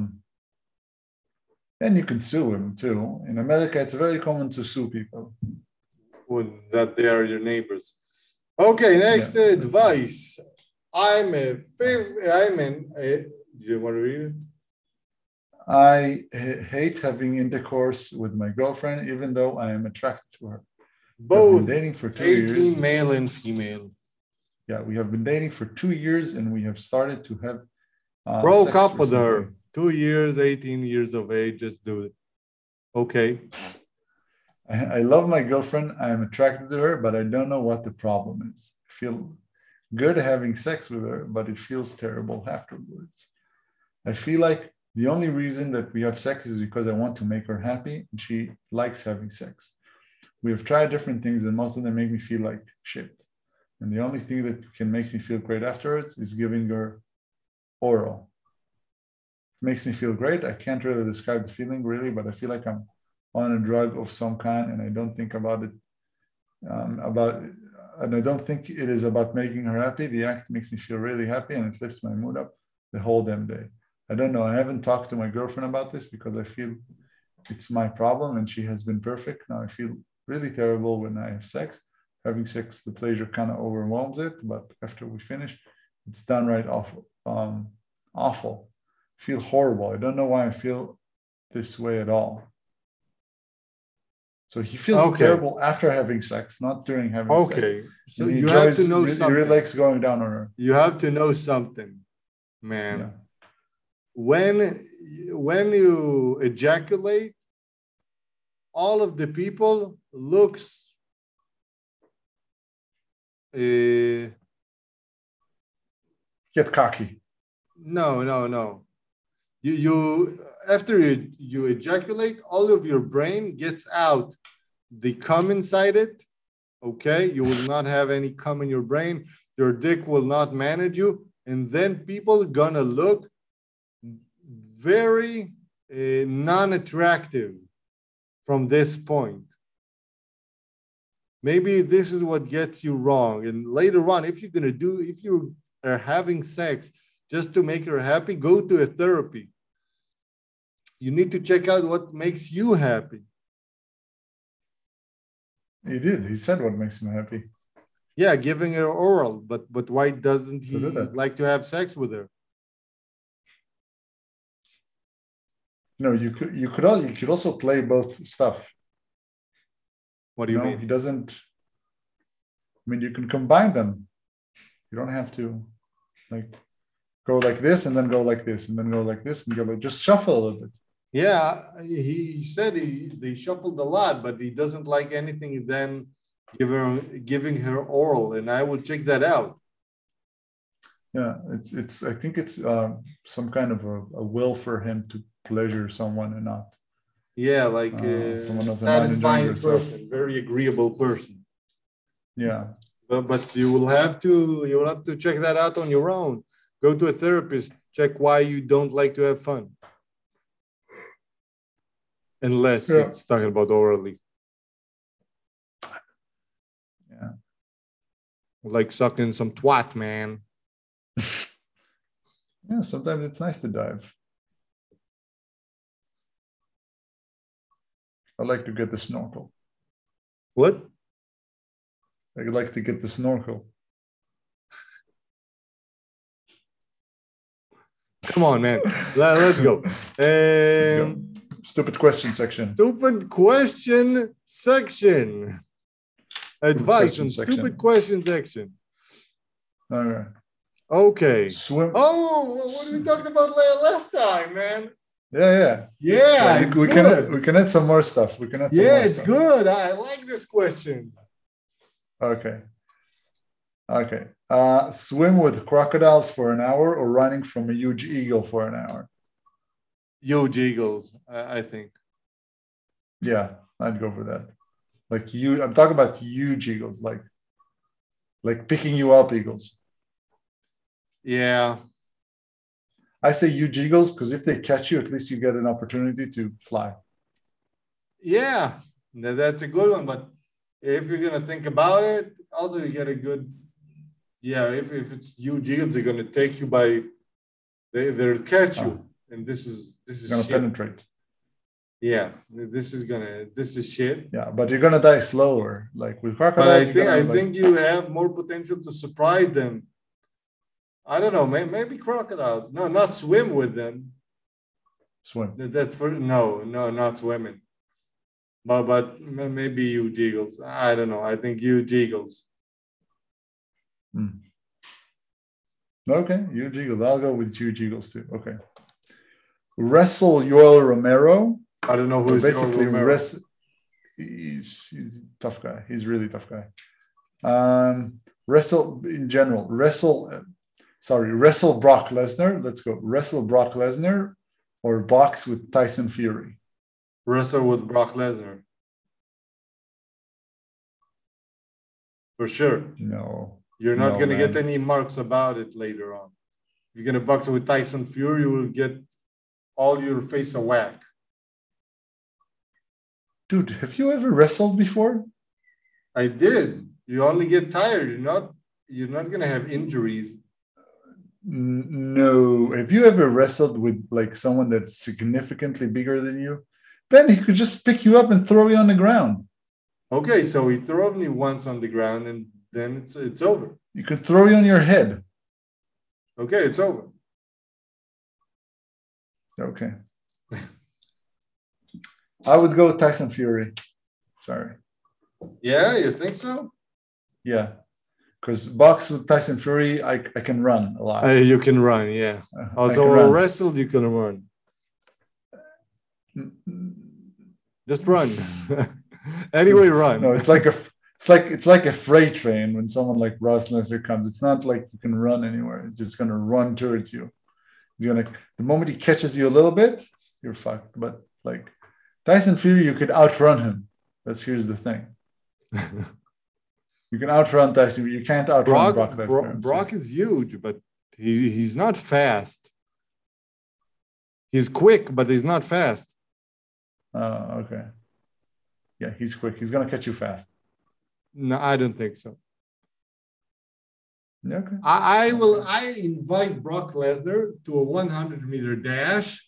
and you can sue him too. In America, it's very common to sue people. When that they are your neighbors. Okay, next Yeah. advice. I'm a favorite. I'm an. A, do you want to read it? I hate having intercourse with my girlfriend, even though I am attracted to her. Both dating for two 18 years. male and female. Yeah, we have been dating for two years, and we have started to have. Uh, Broke up with her. Two years, 18 years of age. Just do it. Okay. I, love my girlfriend. I am attracted to her, but I don't know what the problem is. I feel good having sex with her, but it feels terrible afterwards. I feel like the only reason that we have sex is because I want to make her happy and she likes having sex. We have tried different things, and most of them make me feel like shit. And the only thing that can make me feel great afterwards is giving her oral. It makes me feel great. I can't really describe the feeling really, but I feel like I'm on a drug of some kind and I don't think about it um, about and I don't think it is about making her happy. The act makes me feel really happy and it lifts my mood up the whole damn day. I don't know. I haven't talked to my girlfriend about this because I feel it's my problem and she has been perfect. Now I feel really terrible when I have sex. Having sex, the pleasure kind of overwhelms it, but after we finish, it's downright awful. Um, awful. Feel horrible. I don't know why I feel this way at all. So he feels Okay. terrible after having sex, not during having sex. Okay. So he you have to know he- He something. really likes going down on her. You have to know something, man. Yeah. When when you ejaculate, all of the people looks uh, Get cocky. no no no. You you after you you ejaculate, all of your brain gets out the cum inside it. Okay, you will not have any cum in your brain. Your dick will not manage you, and then people gonna look very uh, non-attractive from this point. Maybe this is what gets you wrong. And later on, if you're gonna do, if you are having sex just to make her happy, go to a therapy. You need to check out what makes you happy. He did. He said what makes him happy. Yeah, giving her oral, but but why doesn't he do like to have sex with her? No, you could you could all you could also play both stuff. What do you no, mean? he doesn't. I mean, you can combine them. You don't have to, like, go like this and then go like this and then go like this and go like just shuffle a little bit. Yeah, he said he they shuffled a lot, but he doesn't like anything then give her giving her oral, and I will check that out. Yeah, it's it's. I think it's um, some kind of a, a will for him to pleasure someone and not. Yeah, like Uh, uh, someone of the mind enjoying satisfying person, very agreeable person. Yeah, But but you will have to you will have to check that out on your own. Go to a therapist. Check why you don't like to have fun. Unless Yeah. it's talking about orally, yeah. like sucking some twat, man. Yeah, sometimes it's nice to dive. I like to get the snorkel. What? I like to get the snorkel. Come on, man. Let, us go. Let's Um, go. Stupid question section. stupid question section. Advice on stupid question section. All right. Okay. Swim. Oh, what we talked about last time, man? Yeah, yeah. Yeah, it's we good. can we can add some more stuff. We can add some yeah, it's stuff. good. I like this questions. Okay. Okay. Uh, swim with crocodiles for an hour or running from a huge eagle for an hour. Huge eagles, I, I think. Yeah, I'd go for that. Like you, I'm talking about huge eagles, like like picking you up eagles. Yeah, I say huge eagles because if they catch you, at least you get an opportunity to fly. yeah, that's a good one. But if you're gonna think about it, also you get a good. Yeah, if, if it's huge eagles, they're gonna take you by. They they'll catch you, ah. and this is this is gonna shit. penetrate. Yeah, this is gonna this is shit. Yeah, but you're gonna die slower. Like with crocodiles, But I think I like- think you have more potential to surprise them. I don't know, maybe, maybe crocodiles. No, not swim with them. swim. That's for no, no, not swimming. But but maybe you eagles. I don't know. I think huge eagles. Hmm. Okay, you eagles. I'll go with you eagles too. Okay. Wrestle Yoel Romero. I don't know who is basically Romero. wrestle. He's, he's a tough guy. He's really tough guy. Um, wrestle in general. Wrestle. uh, Sorry, wrestle Brock Lesnar. Let's go. Wrestle Brock Lesnar or box with Tyson Fury. wrestle with Brock Lesnar. For sure. No. You're not No, gonna get any marks about it later on. If you're gonna box with Tyson Fury, you will get all your face a whack. Dude, have you ever wrestled before? I did. You only get tired. You're not you're not gonna have injuries. No. Have you ever wrestled with like someone that's significantly bigger than you? Then he could just pick you up and throw you on the ground. Okay, so he threw me once on the ground and then it's it's over. You could throw you on your head. Okay, it's over. Okay. I would go with Tyson Fury. Sorry. Yeah, you think so? Yeah. Because box with Tyson Fury, I, I can run a lot. Uh, you can run, yeah. I Also, run. wrestled, you can run. Just run. anyway, run. No, it's like a it's like it's like a freight train when someone like Brock Lesnar comes. It's not like you can run anywhere. It's just gonna run towards you. You're gonna the moment he catches you a little bit, you're fucked. But like Tyson Fury, you could outrun him. That's here's the thing. You can outrun Tyson. You can't outrun Brock, Brock, Lesnar. Bro- Brock is huge, but he, he's not fast. He's quick, but he's not fast. Oh, okay. Yeah, he's quick. He's gonna catch you fast. No, I don't think so. Okay. I, I will. I invite Brock Lesnar to a 100 meter dash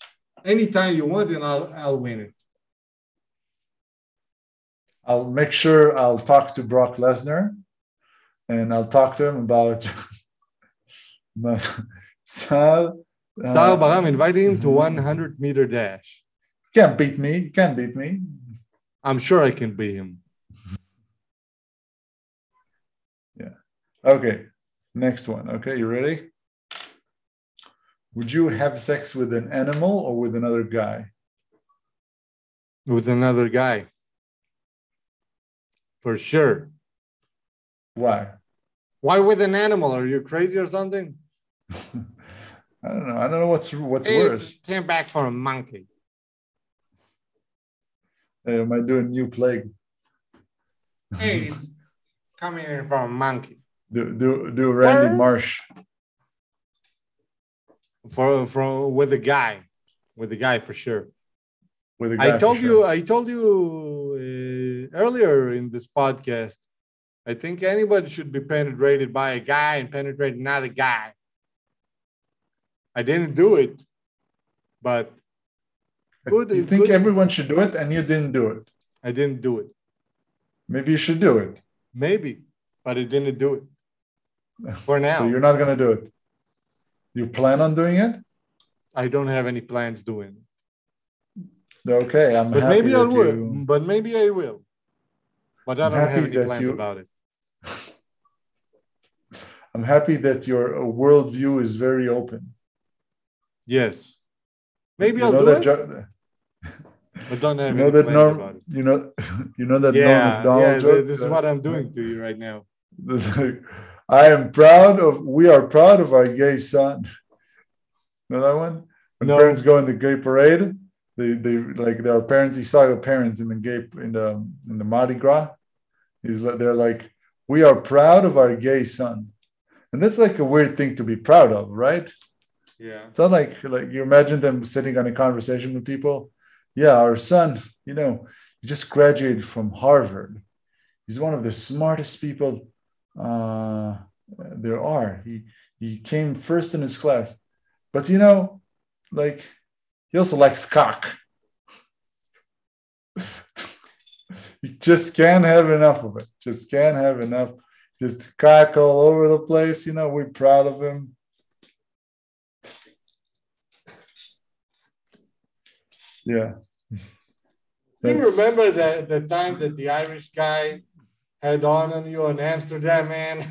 anytime you want, and I'll I'll win it. I'll make sure I'll talk to Brock Lesnar, and I'll talk to him about. Saar, uh, Saar Baraam invited him to mhm. 100 meter dash. can't beat me. You can't beat me. I'm sure I can beat him. Yeah. Okay, next one. Okay, you ready? Would you have sex with an animal or with another guy? with another guy. For sure. Why? Why with an animal? Are you crazy or something? I don't know. I don't know what's what's It worse. came back from a monkey. Uh, am I doing new plague? Hey, it's coming in from a monkey. Do do do Randy Where? Marsh? For from with a guy, with a guy for sure. With a guy I for told sure. you, I told you uh, earlier in this podcast. I think anybody should be penetrated by a guy and penetrate another guy. I didn't do it, but good. you think good- everyone should do it, and you didn't do it. I didn't do it. Maybe you should do it. Maybe, but I didn't do it for now. So you're not gonna do it. You plan on doing it? I don't have any plans doing it. Okay, I'm But happy maybe I will. you- But maybe I will. But I I'm don't have any plans you- about it. I'm happy that your uh, worldview is very open. Yes. Maybe you I'll do that it, jo- but don't have you know any that plans Norm, about it. you know, you know that Norm Yeah, Macdonald yeah. joke? This is what I'm doing to you right now. I am proud of. We are proud of our gay son. Know that one? When No. parents go in the gay parade, they they like their parents. You saw your parents in the gay in the in the Mardi Gras. He's they're like, we are proud of our gay son, and that's like a weird thing to be proud of, right? Yeah. It's not like like you imagine them sitting on a conversation with people. Yeah, our son, you know, he just graduated from Harvard. He's one of the smartest people uh, there are. He he came first in his class, but you know, like he also likes cock. you just can't have enough of it. Just can't have enough. Just cock all over the place. You know, we're proud of him. Yeah. Do you remember the, the time that the Irish guy had on on you in Amsterdam, man?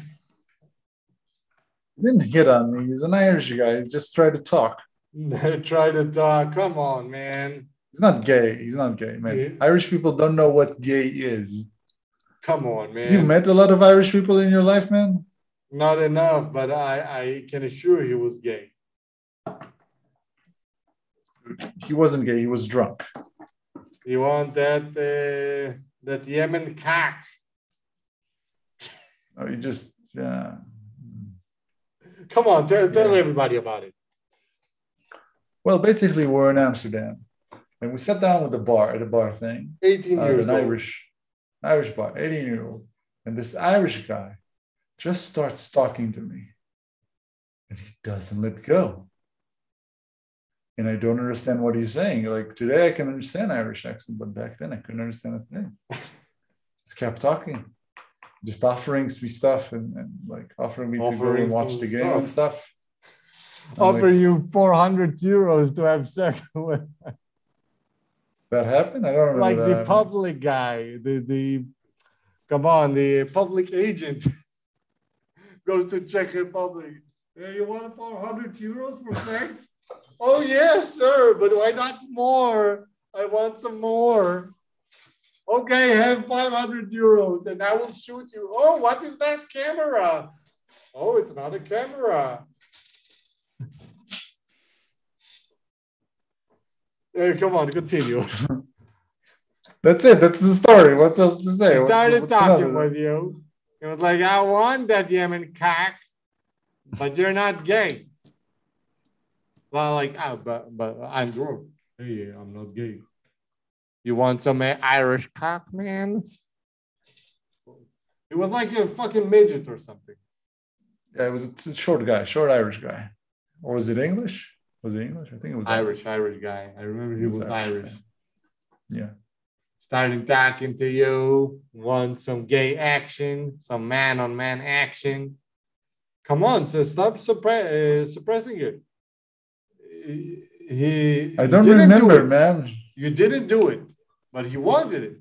He didn't hit on me. He's an Irish guy. He just tried to talk. Try to talk. Come on, man. He's not gay. He's not gay, man. Yeah. Irish people don't know what gay is. Come on, man. You met a lot of Irish people in your life, man? Not enough, but I, I can assure you he was gay. He wasn't gay. He was drunk. You want that uh, that Yemen cock? Oh, he just, yeah. Come on, tell, tell everybody about it. Well, basically, we're in Amsterdam, and we sat down with the bar at a bar thing. 18 uh, years an old. Irish, Irish bar, 18 year old, and this Irish guy just starts talking to me, and he doesn't let go. And I don't understand what he's saying. Like today, I can understand Irish accent, but back then I couldn't understand a thing. Just kept talking, just offering me stuff and, and like offering me to go and watch the game and stuff. I'm Offer like, you 400 euros to have sex with. that happened. I don't remember. like the happening. public guy, the the come on, the public agent goes to Czech Republic. Yeah, you want 400 euros for sex? oh yes, sir, but why not more? I want some more. Okay, have 500 euros and I will shoot you. Oh, what is that camera? Oh, it's not a camera. Hey, come on, continue. That's it. That's the story. What's else to say? He started what's talking another? with you. It was like, I want that Yemen cock, but you're not gay. Well, like, ah, but, but I'm drunk. Hey, I'm not gay. You want some Irish cock, man? It was like a fucking midget or something. Yeah, it was a short guy, short Irish guy. Or was it English? Was it English? I think it was Irish, Irish guy. I remember he was was Irish, Irish. Yeah. Starting talking to you, want some gay action, some man on man action. Come on, so stop suppre- uh, suppressing it. He, I don't didn't do remember, it. man. You didn't do it, but he wanted it.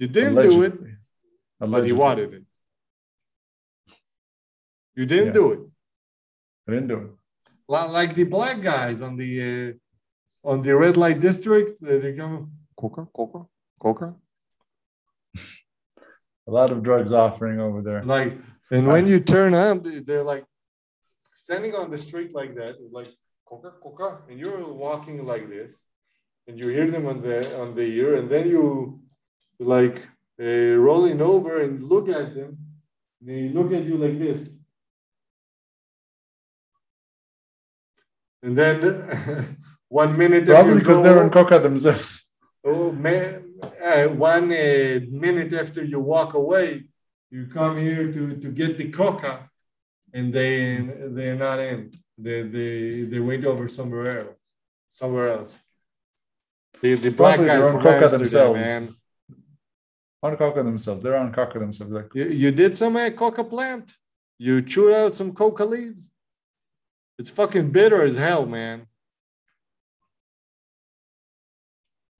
You didn't do it, Allegedly. but he wanted it. You didn't Yeah. do it. I didn't do it. Like the black guys on the uh, on the red light district, they they come coca, coca, coca. A lot of drugs offering over there. Like, and when you turn up, they're like standing on the street like that, like coca, coca, and you're walking like this, and you hear them on the on the ear, and then you like uh, rolling over and look at them. They look at you like this, and then one minute Probably because go- they're on coca themselves. Oh man! Uh, one uh, minute after you walk away, you come here to, to get the coca, and they they're not in. They they they went over somewhere else. Somewhere else. The the black Probably guys they're on coca themselves. man. On coca themselves. They're on coca themselves. Like, You, you did some uh, coca plant. You chewed out some coca leaves. It's fucking bitter as hell, man.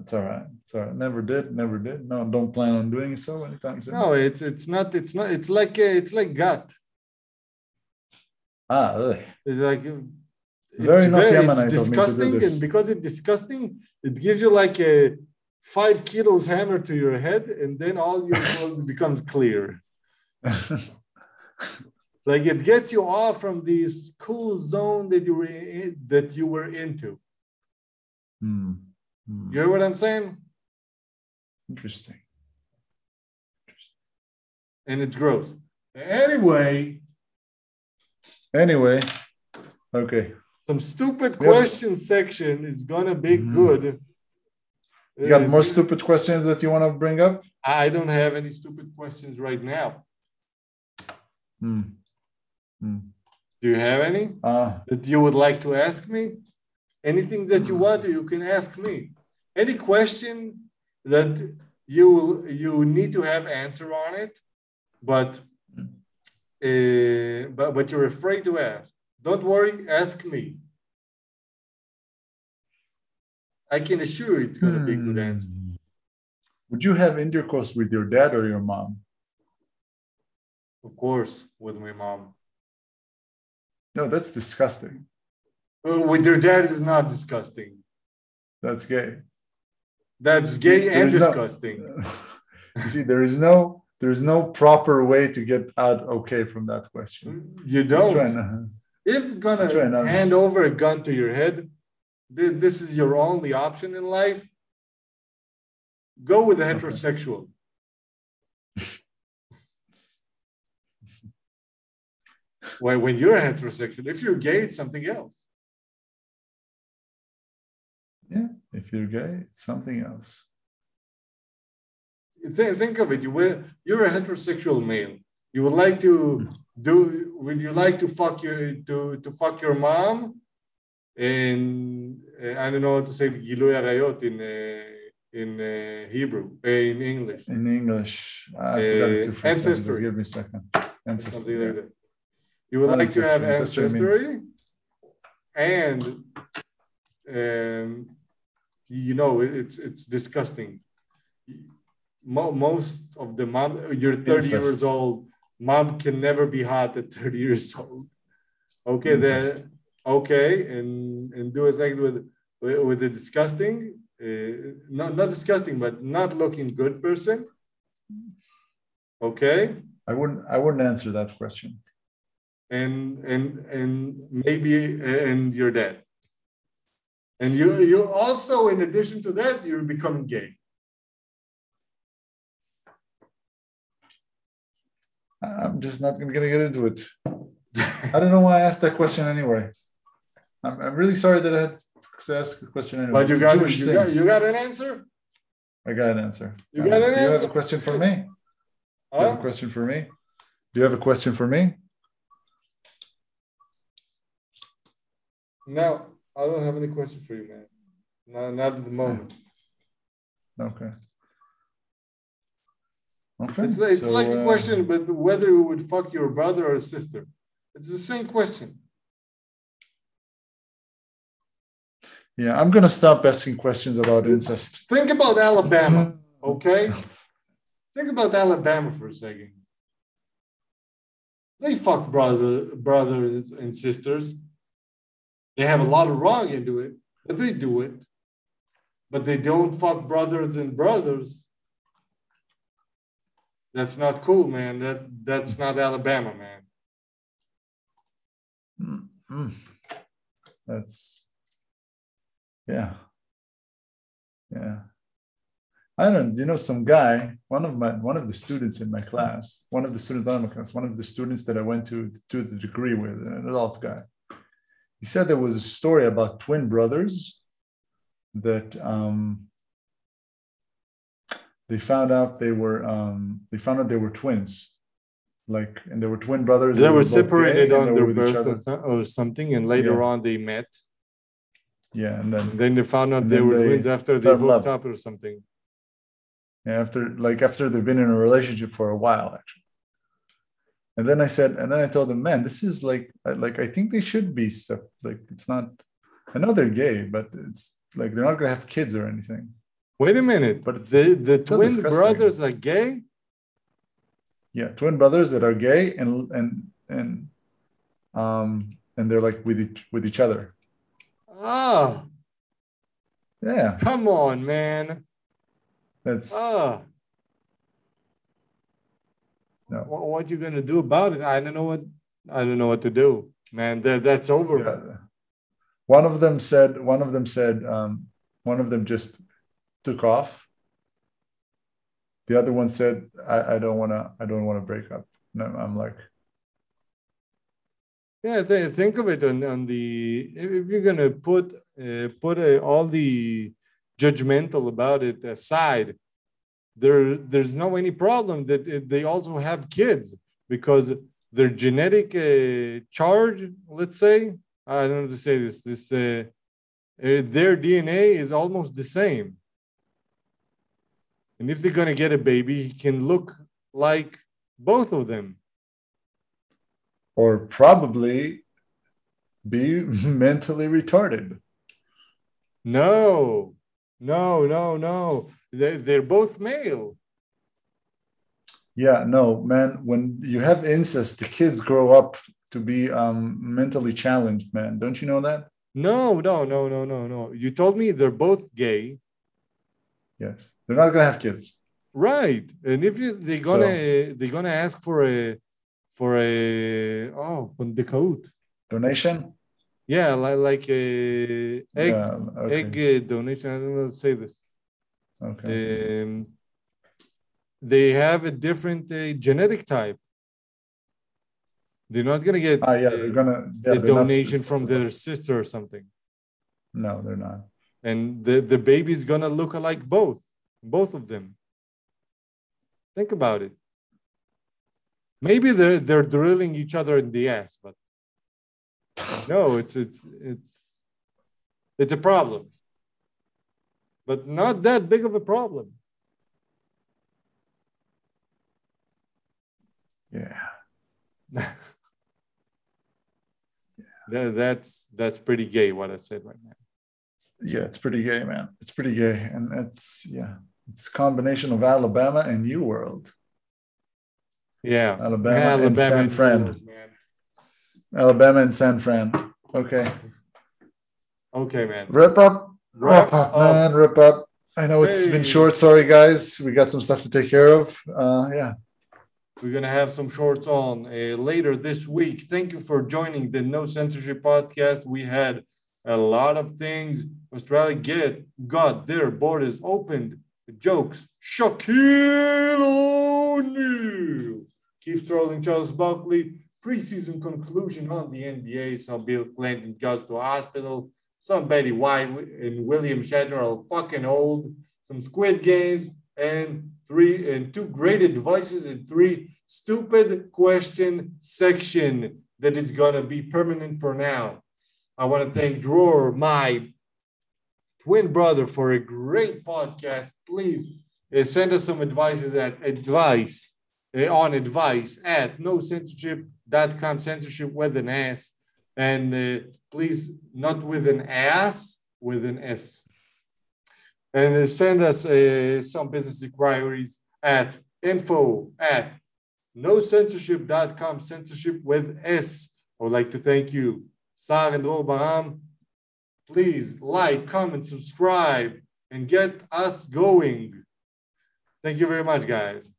it's all right. It's all right. Never did. Never did. No, don't plan on doing so anytime soon. No, it's it's not. It's not. It's like uh, it's like gut. Ah, ugh. It's like Very it's not very it's of me to do disgusting, and because it's disgusting, it gives you like a five kilos hammer to your head, and then all your world becomes clear. Like it gets you off from this cool zone that you were in, that you were into. Hmm. Hmm. You hear what I'm saying? Interesting. Interesting. And it's gross. Anyway, Anyway, okay. Some stupid Yeah. question section is gonna be Mhm. good. You got Uh, more stupid questions that you want to bring up? I don't have any stupid questions right now. Hmm. Hmm. Do you have any Uh, that you would like to ask me? Anything that you want, to, you can ask me. Any question that you will, you need to have answer on it, but uh, but but you're afraid to ask. Don't worry, ask me. I can assure it's going to be a good answer. hmm. Would you have intercourse with your dad or your mom? Of course, with my mom. No, that's disgusting. Uh, with your dad is not disgusting. That's gay. That's gay and There's no- disgusting. you see, there is no there is no proper way to get out okay from that question. You don't. If gonna right, hand over a gun to your head, th- this is your only option in life. Go with a heterosexual. when, when you're a heterosexual, if you're gay, it's something else. Yeah, if you're gay, it's something else. Think, think of it. You will, you're a heterosexual male. You would like to hmm. Do. Would you like to fuck your to to fuck your mom? And uh, I don't know how to say Gilui Arayot in uh, in uh, Hebrew, in English, In English, I forgot it for a second. Just ancestry. give me a second. Ancestry. something yeah. like that. You would Not like to have ancestry, ancestry, and um, you know it- it's it's disgusting. Mo- most of the mom, you're 30 Incest. years old. Mom can never be hot at 30 years old. Okay, then okay, and and do exactly with with, with the disgusting, uh, not not disgusting, but not looking good person. Okay, I wouldn't I wouldn't answer that question. and and and maybe and you're dead. And you you also, in addition to that, you're becoming gay. I'm just not gonna get into it. I don't know why I asked that question anyway. I'm, I'm really sorry that I had to ask a question anyway. But you got you thing. got you got an answer? I got an answer. You got an Do you have answer? a question for me? Do you have a question for me? Do you have a question for me? No, I don't have any question for you, man. No, not at the moment. Okay. Okay. It's, it's so, like a uh, question, but whether you would fuck your brother or sister. It's the same question. Yeah, I'm gonna stop asking questions about incest. Think about Alabama, okay? Think about Alabama for a second. They fuck brother, brothers and sisters. They have a lot of wrong into it, but they do it. But they don't fuck brothers and brothers. That's not cool, man. That that's not Alabama, man. Mm, mm. That's yeah. Yeah. I don't, you know, some guy, one of my one of the students in my class, one of the students in my class, one of the students that I went to do the degree with, an adult guy. He said there was a story about twin brothers that um they found out they were um they found out they were twins. Like and they were twin brothers. They were both gay, separated on their birth or something, and later Yeah. on they met. Yeah, and then And then they found out they were they twins after they hooked up or something. Yeah, after like after they've been in a relationship for a while actually and then i said and then i told them man this is like I- like i think they should be like it's not i know they're gay but it's like they're not gonna have kids or anything Wait a minute, But the the so twin disgusting. brothers are gay. yeah twin brothers that are gay and and and um and they're like with each with each other Ah, Yeah, come on, man. that's Ah. No. What, what you gonna do about it? I don't know what I don't know what to do, man. That that's over. yeah. One of them said. One of them said. Um, one of them just took off. The other one said, "I, I don't want to. I don't want to break up." No, I'm like, Yeah, th- think of it on, on the if you're gonna put uh, put uh, all the judgmental about it aside, there there's no any problem that uh, they also have kids because their genetic uh, charge, let's say, I don't know to say this, this uh, uh, their DNA is almost the same, and if they're gonna get a baby, he can look like both of them. or probably be mentally retarded. No, no, no, no. They, they're both male. Yeah, no, man. When you have incest, the kids grow up to be um, mentally challenged, man. Don't you know that? No, no, no, no, no, no. You told me they're both gay, Yes, they're not gonna have kids. right? And if you, they're gonna they're gonna ask for a for a oh pundikaut. Donation. Yeah, like like a egg Yeah, okay. egg uh, donation. I don't know how to say this. okay. Um, they have a different uh, genetic type. They're not gonna get Ah, yeah, uh, they're gonna yeah, a they're not- donation from their sister or something. No, they're not. And the, the baby's gonna look alike both, both of them. Think about it. Maybe they're they're drilling each other in the ass, but no, it's it's it's it's a problem. But not that big of a problem. Yeah. That, that's that's pretty gay what I said right now. Yeah, it's pretty gay, man. It's pretty gay, and it's yeah, it's a combination of Alabama and New World. Yeah. Alabama and San and Fran. New man. Alabama and San Fran. Okay, Okay, man. rip up, Wrap rip up, man, rip up. I know it's been short. Sorry, guys. We got some stuff to take care of. Uh, yeah, We're going to have some shorts on uh, later this week. Thank you for joining the No Sensorship podcast. We had a lot of things. Australia get got their borders opened. The Jokes. Shaquille O'Neal keeps trolling Charles Barkley. Preseason conclusion on the NBA. Some Bill Clinton goes to hospital. Some Betty White and William Shatner are fucking old. Some Squid Games and three and two great advices and three stupid question section that is gonna be permanent for now. I want to thank Dror, my twin brother, for a great podcast. Please uh, send us some advices at advice uh, on advice at no sensorship.com sensorship with an S and uh, please not with an ass with an S and uh, send us uh, some business inquiries at info at no sensorship.com sensorship with S. I would like to thank you, Saar and Dror Baraam. Please like, comment, subscribe, and get us going. Thank you very much, guys.